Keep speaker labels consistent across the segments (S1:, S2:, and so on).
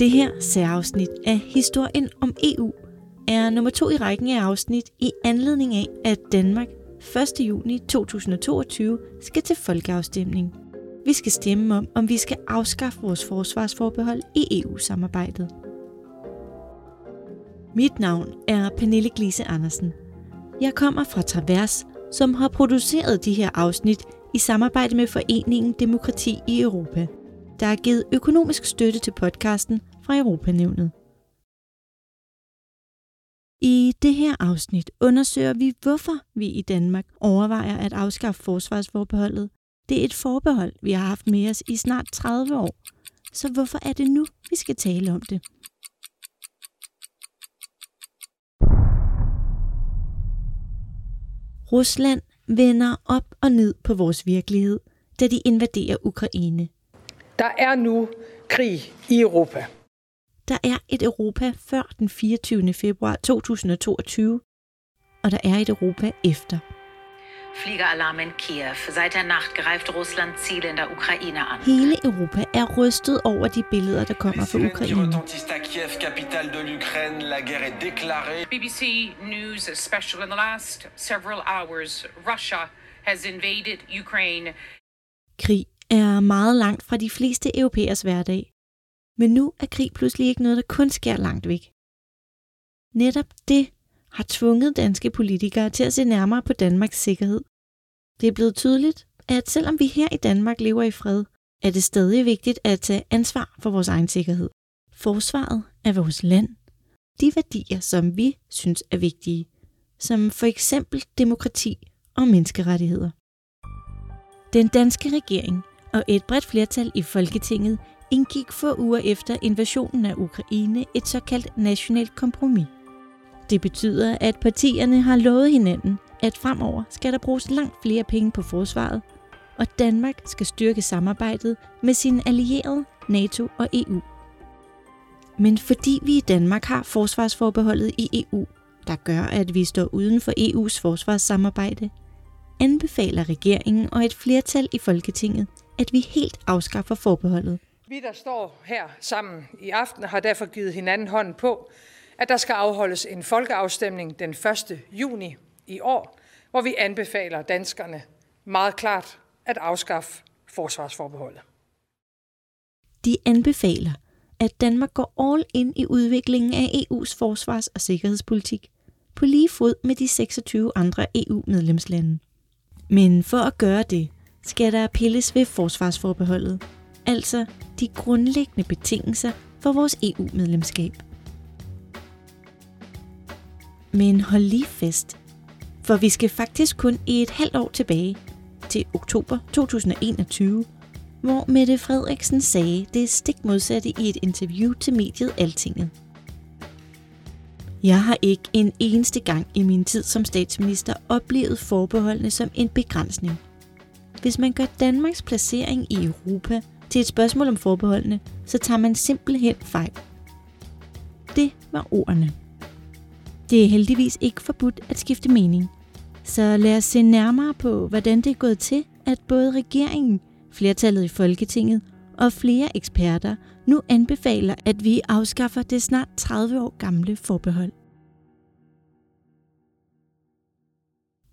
S1: Det her særafsnit af Historien om EU er nummer to i rækken af afsnit i anledning af, at Danmark 1. juni 2022 skal til folkeafstemning. Vi skal stemme om, om vi skal afskaffe vores forsvarsforbehold i EU-samarbejdet. Mit navn er Pernille Glise Andersen. Jeg kommer fra Travers, som har produceret de her afsnit i samarbejde med Foreningen Demokrati i Europa, der har givet økonomisk støtte til podcasten fra Europanævnet. I det her afsnit undersøger vi, hvorfor vi i Danmark overvejer at afskaffe forsvarsforbeholdet. Det er et forbehold, vi har haft med os i snart 30 år. Så hvorfor er det nu, vi skal tale om det? Rusland vender op og ned på vores virkelighed, da de invaderer Ukraine.
S2: Der er nu krig i Europa.
S1: Der er et Europa før den 24. februar 2022, og der er et Europa efter.
S3: Fliegeralarm in Kiew. Seit der Nacht greift Russland Ziele in der Ukraine an.
S1: Hele Europa er rystet over de billeder, der kommer fra Ukraine.
S4: Kiev, de l'Ukraine. La guerre est déclarée.
S5: BBC News special in the last several hours, Russia has invaded Ukraine.
S1: Krig er meget langt fra de fleste europæers hverdag. Men nu er krig pludselig ikke noget, der kun sker langt væk. Netop det har tvunget danske politikere til at se nærmere på Danmarks sikkerhed. Det er blevet tydeligt, at selvom vi her i Danmark lever i fred, er det stadig vigtigt at tage ansvar for vores egen sikkerhed. Forsvaret af vores land. De værdier, som vi synes er vigtige, som for eksempel demokrati og menneskerettigheder. Den danske regering og et bredt flertal i Folketinget indgik få uger efter invasionen af Ukraine et såkaldt nationalt kompromis. Det betyder, at partierne har lovet hinanden, at fremover skal der bruges langt flere penge på forsvaret, og Danmark skal styrke samarbejdet med sine allierede, NATO og EU. Men fordi vi i Danmark har forsvarsforbeholdet i EU, der gør, at vi står uden for EU's forsvarssamarbejde, anbefaler regeringen og et flertal i Folketinget, at vi helt afskaffer forbeholdet.
S2: Vi, der står her sammen i aften, har derfor givet hinanden hånden på, at der skal afholdes en folkeafstemning den 1. juni i år, hvor vi anbefaler danskerne meget klart at afskaffe forsvarsforbeholdet.
S1: De anbefaler, at Danmark går all in i udviklingen af EU's forsvars- og sikkerhedspolitik, på lige fod med de 26 andre EU-medlemslande. Men for at gøre det, skal der pilles ved forsvarsforbeholdet, altså de grundlæggende betingelser for vores EU-medlemskab. Men hold lige fast, for vi skal faktisk kun i et halvt år tilbage, til oktober 2021, hvor Mette Frederiksen sagde det stik modsatte i et interview til mediet Altinget. Jeg har ikke en eneste gang i min tid som statsminister oplevet forbeholdene som en begrænsning. Hvis man gør Danmarks placering i Europa til et spørgsmål om forbeholdene, så tager man simpelthen fejl. Det var ordene. Det er heldigvis ikke forbudt at skifte mening. Så lad os se nærmere på, hvordan det er gået til, at både regeringen, flertallet i Folketinget og flere eksperter nu anbefaler, at vi afskaffer det snart 30 år gamle forbehold.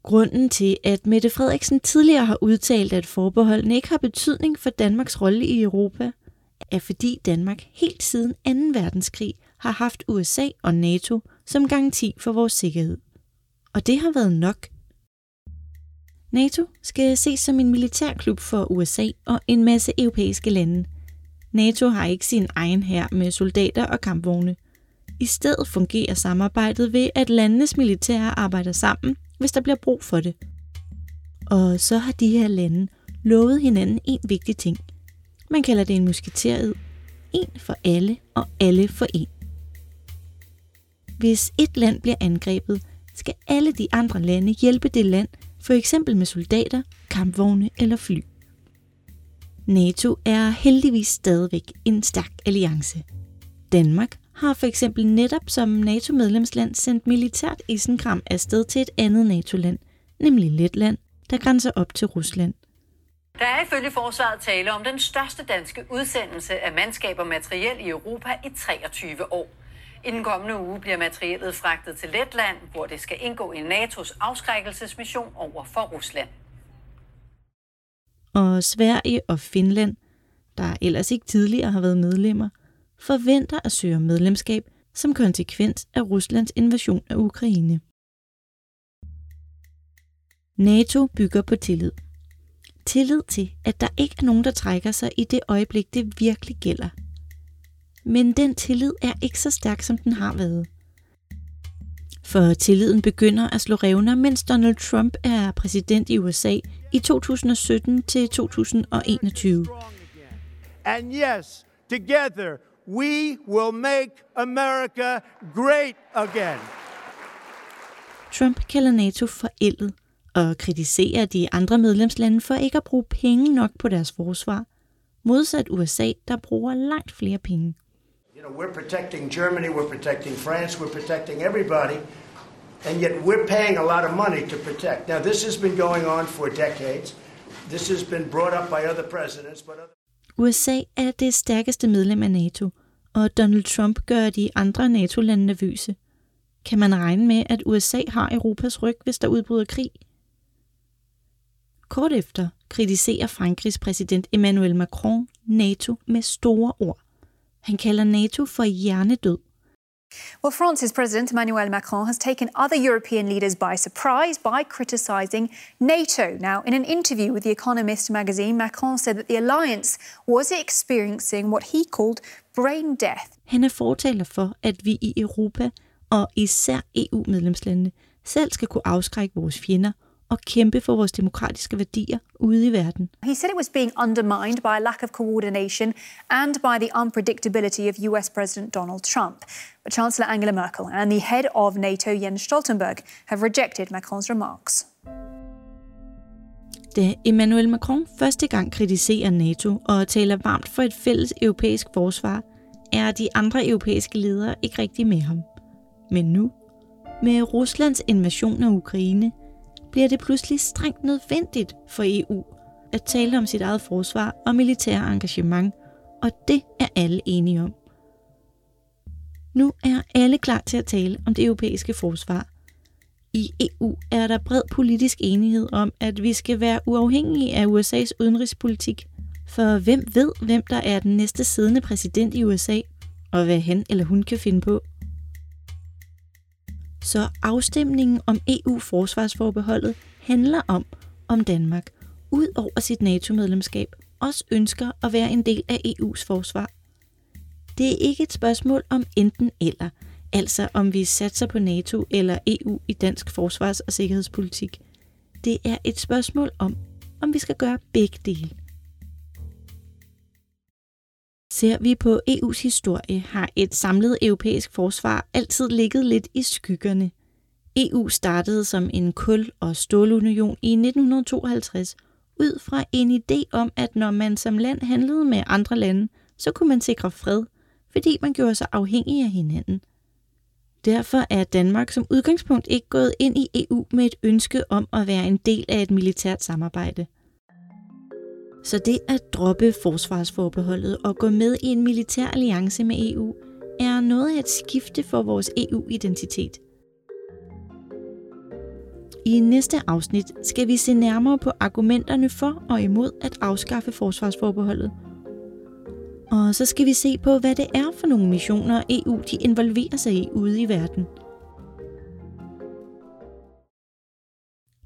S1: Grunden til, at Mette Frederiksen tidligere har udtalt, at forbeholdene ikke har betydning for Danmarks rolle i Europa, er fordi Danmark helt siden 2. verdenskrig har haft USA og NATO som garanti for vores sikkerhed. Og det har været nok. NATO skal ses som en militærklub for USA og en masse europæiske lande. NATO har ikke sin egen hær med soldater og kampvogne. I stedet fungerer samarbejdet ved, at landenes militære arbejder sammen, hvis der bliver brug for det. Og så har de her lande lovet hinanden en vigtig ting. Man kalder det en musketered. En for alle og alle for en. Hvis et land bliver angrebet, skal alle de andre lande hjælpe det land, for eksempel med soldater, kampvogne eller fly. NATO er heldigvis stadigvæk en stærk alliance. Danmark har for eksempel netop som NATO-medlemsland sendt militært isenkram afsted til et andet NATO-land, nemlig Letland, der grænser op til Rusland.
S6: Der er ifølge forsvaret tale om den største danske udsendelse af mandskab og materiel i Europa i 23 år. I den kommende uge bliver materiellet fragtet til Letland, hvor det skal indgå i NATO's afskrækkelsesmission over for Rusland.
S1: Og Sverige og Finland, der ellers ikke tidligere har været medlemmer, forventer at søge medlemskab som konsekvens af Ruslands invasion af Ukraine. NATO bygger på tillid. Tillid til, at der ikke er nogen, der trækker sig i det øjeblik, det virkelig gælder. Men den tillid er ikke så stærk, som den har været. For tilliden begynder at slå revner, mens Donald Trump er præsident i USA i 2017 til 2021.
S7: And yes, together we will make America great again.
S1: Trump kalder NATO forældet og kritiserer de andre medlemslande for ikke at bruge penge nok på deres forsvar, modsat USA, der bruger langt flere penge.
S8: You know, we're protecting Germany, we're protecting France, we're protecting everybody, and yet we're paying a lot of money to protect. Now, this has been going on for decades. This has been brought up by other presidents, but other...
S1: USA er det stærkeste medlem af NATO, og Donald Trump gør de andre NATO-lande nervøse. Kan man regne med, at USA har Europas ryg, hvis der udbryder krig? Kort efter kritiserer Frankrigs præsident Emmanuel Macron NATO med store ord. Han kalder NATO for hjernedød.
S9: Well, France's President Emmanuel Macron has taken other European leaders by surprise by criticizing NATO. Now, in an interview with The Economist magazine, Macron said that the alliance was experiencing what he called brain death.
S1: Han er fortaler for, at vi i Europa og især EU-medlemslandene selv skal kunne afskrække vores fjender og kæmpe for vores demokratiske værdier ude i verden.
S9: He said it was being undermined by a lack of coordination and by the unpredictability of US President Donald Trump. But Chancellor Angela Merkel and the head of NATO Jens Stoltenberg have rejected Macron's remarks.
S1: Da Emmanuel Macron første gang kritiserer NATO og taler varmt for et fælles europæisk forsvar, er de andre europæiske ledere ikke rigtig med ham. Men nu, med Ruslands invasion af Ukraine, bliver det pludselig strengt nødvendigt for EU at tale om sit eget forsvar og militære engagement, og det er alle enige om. Nu er alle klar til at tale om det europæiske forsvar. I EU er der bred politisk enighed om, at vi skal være uafhængige af USA's udenrigspolitik. For hvem ved, hvem der er den næste siddende præsident i USA, og hvad han eller hun kan finde på. Så afstemningen om EU-forsvarsforbeholdet handler om, om Danmark, ud over sit NATO-medlemskab, også ønsker at være en del af EU's forsvar. Det er ikke et spørgsmål om enten eller, altså om vi satser på NATO eller EU i dansk forsvars- og sikkerhedspolitik. Det er et spørgsmål om, om vi skal gøre begge dele. Ser vi på EU's historie, har et samlet europæisk forsvar altid ligget lidt i skyggerne. EU startede som en kul- og stålunion i 1952 ud fra en idé om, at når man som land handlede med andre lande, så kunne man sikre fred, fordi man gjorde sig afhængig af hinanden. Derfor er Danmark som udgangspunkt ikke gået ind i EU med et ønske om at være en del af et militært samarbejde. Så det at droppe forsvarsforbeholdet og gå med i en militær alliance med EU er noget af et skifte for vores EU-identitet. I næste afsnit skal vi se nærmere på argumenterne for og imod at afskaffe forsvarsforbeholdet. Og så skal vi se på, hvad det er for nogle missioner EU de involverer sig i ude i verden.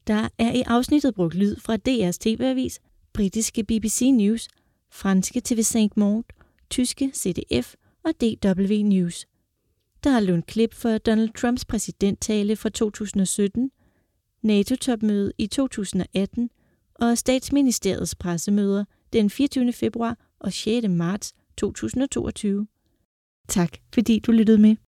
S1: Der er i afsnittet brugt lyd fra DR's TV-avis, britiske BBC News, franske TV5 Monde, tyske CDF og DW News. Der er lånt klip for Donald Trumps præsidenttale fra 2017, NATO-topmøde i 2018 og statsministeriets pressemøder den 24. februar og 6. marts 2022. Tak fordi du lyttede med.